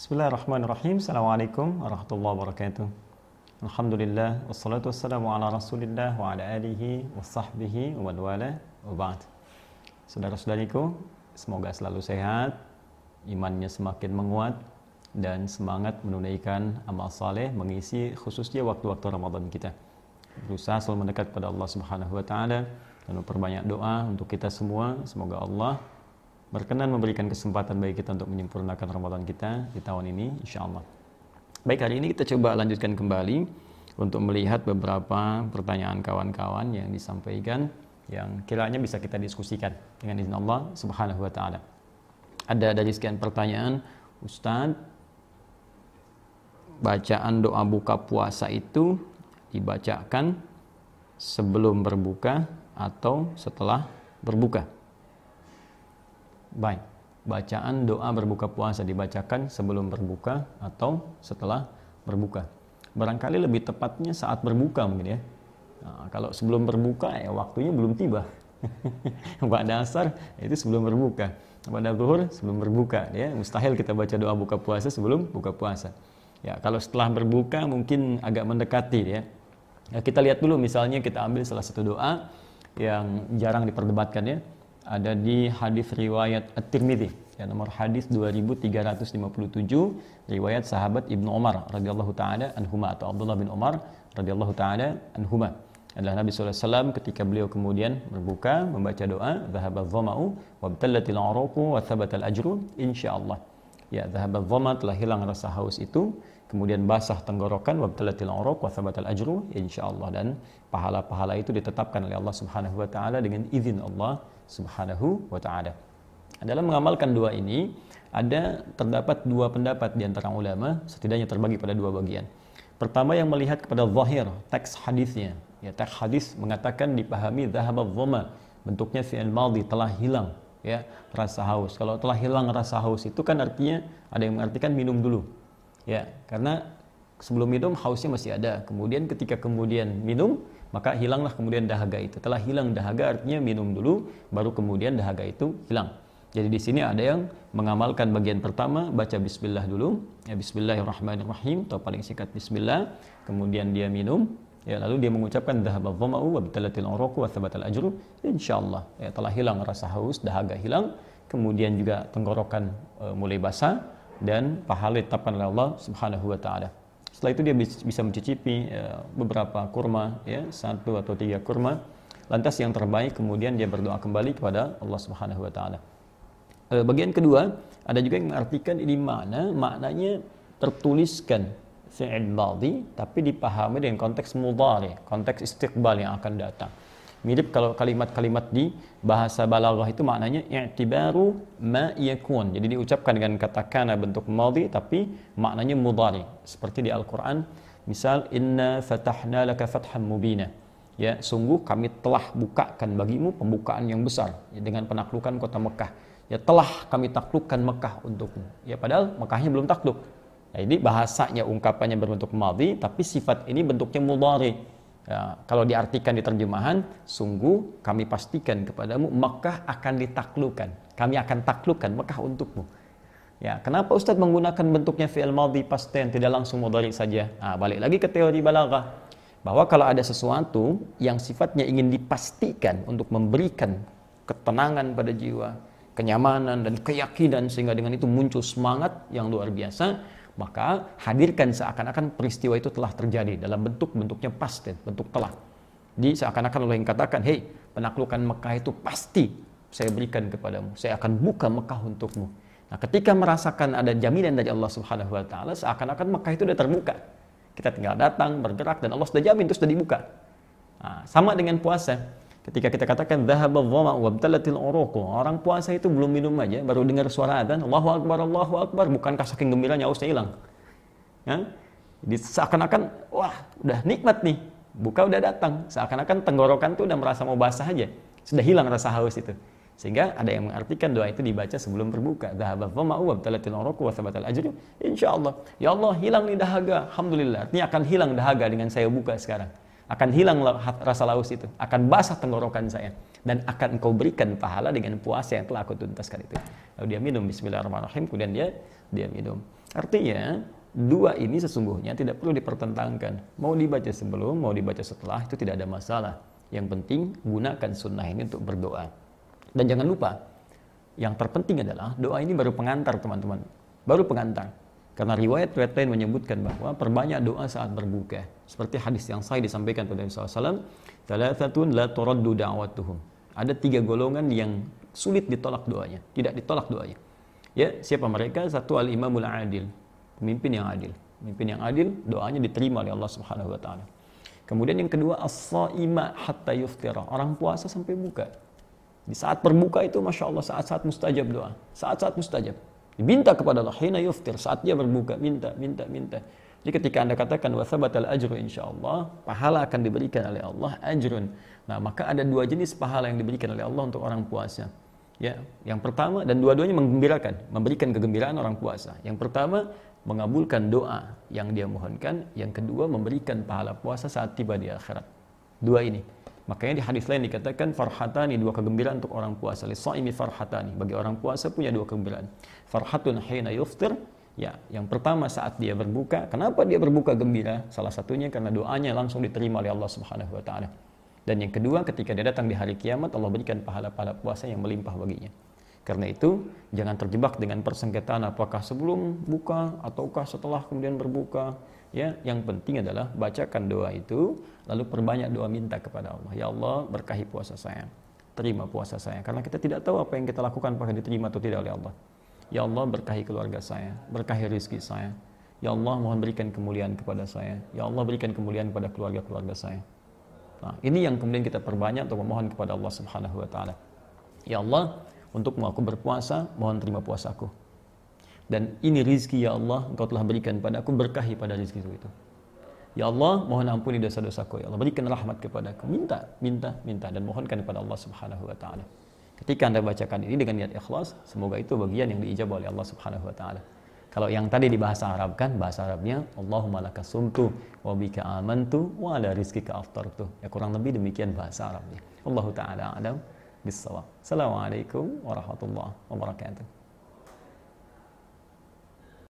Bismillahirrahmanirrahim. Assalamualaikum warahmatullahi wabarakatuh. Alhamdulillah wassalatu wassalamu ala Rasulillah wa ala alihi wa sahbihi wa man wala wa ba'd. Saudara-saudariku, semoga selalu sehat, imannya semakin menguat dan semangat menunaikan amal saleh mengisi khususnya waktu-waktu Ramadan kita. Berusaha selalu mendekat pada Allah Subhanahu wa taala dan memperbanyak doa untuk kita semua. Semoga Allah berkenan memberikan kesempatan bagi kita untuk menyempurnakan Ramadan kita di tahun ini insyaallah. Baik hari ini kita coba lanjutkan kembali untuk melihat beberapa pertanyaan kawan-kawan yang disampaikan yang kiranya bisa kita diskusikan dengan izin Allah Subhanahu wa taala. Ada dari sekian pertanyaan, Ustadz, bacaan doa buka puasa itu dibacakan sebelum berbuka atau setelah berbuka? Baik, bacaan doa berbuka puasa dibacakan sebelum berbuka atau setelah berbuka. Barangkali lebih tepatnya saat berbuka mungkin ya. Nah, kalau sebelum berbuka ya waktunya belum tiba. Pada dasar itu sebelum berbuka. Pada zuhur sebelum berbuka ya. Mustahil kita baca doa buka puasa sebelum buka puasa. Ya, kalau setelah berbuka mungkin agak mendekati ya. ya kita lihat dulu misalnya kita ambil salah satu doa yang jarang diperdebatkan ya ada di hadis riwayat At-Tirmidzi ya nomor hadis 2357 riwayat sahabat Ibnu Umar radhiyallahu taala anhuma atau Abdullah bin Umar radhiyallahu taala anhuma. Adalah Nabi SAW ketika beliau kemudian berbuka membaca doa dhahaba dhama'u wabtallatil araqu wa thabatal ajru insyaallah. Ya dhahaba dhama telah hilang rasa haus itu kemudian basah tenggorokan wabtallatil araq wa thabatal ajru insyaallah. Dan pahala-pahala itu ditetapkan oleh Allah Subhanahu wa taala dengan izin Allah Subhanahu wa taala. Dalam mengamalkan dua ini ada terdapat dua pendapat di antara ulama, setidaknya terbagi pada dua bagian. Pertama yang melihat kepada zahir teks hadisnya. Ya, teks hadis mengatakan dipahami dhahaba dhama, bentuknya fi'il madhi telah hilang ya rasa haus. Kalau telah hilang rasa haus itu kan artinya ada yang mengartikan minum dulu. Ya, karena sebelum minum hausnya masih ada. Kemudian ketika kemudian minum maka hilanglah kemudian dahaga itu. Telah hilang dahaga artinya minum dulu, baru kemudian dahaga itu hilang. Jadi di sini ada yang mengamalkan bagian pertama baca bismillah dulu, ya bismillahirrahmanirrahim atau paling singkat bismillah, kemudian dia minum, ya lalu dia mengucapkan dhahaba dhama'u wa bitalatil wa thabatal ajru, insyaallah ya telah hilang rasa haus, dahaga hilang, kemudian juga tenggorokan e, mulai basah dan pahala ditetapkan oleh Allah Subhanahu wa taala. Setelah itu dia bisa mencicipi ya, beberapa kurma, ya, satu atau tiga kurma. Lantas yang terbaik kemudian dia berdoa kembali kepada Allah Subhanahu Wa Taala. E, bagian kedua ada juga yang mengartikan ini mana maknanya tertuliskan fi'il tapi dipahami dengan konteks mudhari, konteks istiqbal yang akan datang. Mirip kalau kalimat-kalimat di bahasa balaghah itu maknanya i'tibaru ma yakun. Jadi diucapkan dengan kata kana bentuk madhi tapi maknanya mudhari. Seperti di Al-Qur'an, misal inna fatahna laka fathan mubina. Ya, sungguh kami telah bukakan bagimu pembukaan yang besar ya, dengan penaklukan kota Mekah. Ya telah kami taklukkan Mekah untukmu. Ya padahal Mekahnya belum takluk. Nah, ini bahasanya ungkapannya berbentuk madhi tapi sifat ini bentuknya mudhari Ya, kalau diartikan di terjemahan, sungguh kami pastikan kepadamu Mekah akan ditaklukkan. Kami akan taklukkan Mekah untukmu. Ya, kenapa Ustadz menggunakan bentuknya fi'il madhi past tidak langsung mudhari saja? Nah, balik lagi ke teori balaghah bahwa kalau ada sesuatu yang sifatnya ingin dipastikan untuk memberikan ketenangan pada jiwa, kenyamanan dan keyakinan sehingga dengan itu muncul semangat yang luar biasa, maka hadirkan seakan-akan peristiwa itu telah terjadi dalam bentuk-bentuknya pasti, bentuk telah. Di seakan-akan Allah yang katakan, hei penaklukan Mekah itu pasti saya berikan kepadamu. Saya akan buka Mekah untukmu. Nah ketika merasakan ada jaminan dari Allah subhanahu wa ta'ala, seakan-akan Mekah itu sudah terbuka. Kita tinggal datang, bergerak, dan Allah sudah jamin itu sudah dibuka. Nah, sama dengan puasa. Ketika kita katakan. Orang puasa itu belum minum aja, baru dengar suara adzan, Allahu akbar, Allahu akbar, bukankah saking gembiranya hausnya hilang. Ya? Jadi seakan-akan wah, udah nikmat nih. Buka udah datang. Seakan-akan tenggorokan tuh udah merasa mau basah aja. Sudah hilang rasa haus itu. Sehingga ada yang mengartikan doa itu dibaca sebelum berbuka. Ajru. Insyaallah. Ya Allah, hilang nih dahaga. Alhamdulillah. Ini akan hilang dahaga dengan saya buka sekarang akan hilang rasa laus itu, akan basah tenggorokan saya dan akan engkau berikan pahala dengan puasa yang telah aku tuntaskan itu. Lalu dia minum bismillahirrahmanirrahim, kemudian dia dia minum. Artinya, dua ini sesungguhnya tidak perlu dipertentangkan. Mau dibaca sebelum, mau dibaca setelah, itu tidak ada masalah. Yang penting, gunakan sunnah ini untuk berdoa. Dan jangan lupa, yang terpenting adalah doa ini baru pengantar teman-teman. Baru pengantar. Karena riwayat-riwayat lain menyebutkan bahwa perbanyak doa saat berbuka. Seperti hadis yang saya disampaikan pada Nabi SAW. Thalathatun la turaddu da'watuhum. Ada tiga golongan yang sulit ditolak doanya. Tidak ditolak doanya. Ya, siapa mereka? Satu al-imamul adil. Pemimpin yang adil. Pemimpin yang adil, doanya diterima oleh Allah Subhanahu wa taala. Kemudian yang kedua as-saima hatta yuftira. Orang puasa sampai buka. Di saat berbuka itu Masya Allah saat-saat mustajab doa. Saat-saat mustajab. Diminta kepada Allah. Hina yuftir. Saat dia berbuka. Minta, minta, minta. Jadi ketika anda katakan wasabatal ajru insya Allah, pahala akan diberikan oleh Allah ajrun. Nah maka ada dua jenis pahala yang diberikan oleh Allah untuk orang puasa. Ya, yang pertama dan dua-duanya menggembirakan, memberikan kegembiraan orang puasa. Yang pertama mengabulkan doa yang dia mohonkan, yang kedua memberikan pahala puasa saat tiba di akhirat. Dua ini. Makanya di hadis lain dikatakan farhatani dua kegembiraan untuk orang puasa. Lisaimi farhatani. Bagi orang puasa punya dua kegembiraan. Farhatun hina yuftir. Ya, yang pertama saat dia berbuka. Kenapa dia berbuka gembira? Salah satunya karena doanya langsung diterima oleh Allah Subhanahu wa taala. Dan yang kedua, ketika dia datang di hari kiamat, Allah berikan pahala-pahala puasa yang melimpah baginya. Karena itu, jangan terjebak dengan persengketaan apakah sebelum buka ataukah setelah kemudian berbuka. Ya, yang penting adalah bacakan doa itu, lalu perbanyak doa minta kepada Allah. Ya Allah, berkahi puasa saya. Terima puasa saya. Karena kita tidak tahu apa yang kita lakukan apakah diterima atau tidak oleh Allah. Ya Allah, berkahi keluarga saya, berkahi rizki saya. Ya Allah, mohon berikan kemuliaan kepada saya. Ya Allah, berikan kemuliaan kepada keluarga-keluarga saya. Nah, ini yang kemudian kita perbanyak untuk memohon kepada Allah Subhanahu wa taala. Ya Allah, untuk aku berpuasa, mohon terima puasaku. Dan ini rizki ya Allah, Engkau telah berikan pada aku berkahi pada rizki itu. Ya Allah, mohon ampuni dosa-dosaku. Ya Allah, berikan rahmat kepadaku. Minta, minta, minta dan mohonkan kepada Allah Subhanahu wa taala. Ketika Anda bacakan ini dengan niat ikhlas, semoga itu bagian yang diijabah oleh Allah Subhanahu wa taala. Kalau yang tadi di bahasa Arab kan, bahasa Arabnya Allahumma laka sumtu wa bika amantu wa ala rizkika aftartu. Ya kurang lebih demikian bahasa Arabnya. Allah taala alam bisawab. Assalamualaikum warahmatullahi wabarakatuh.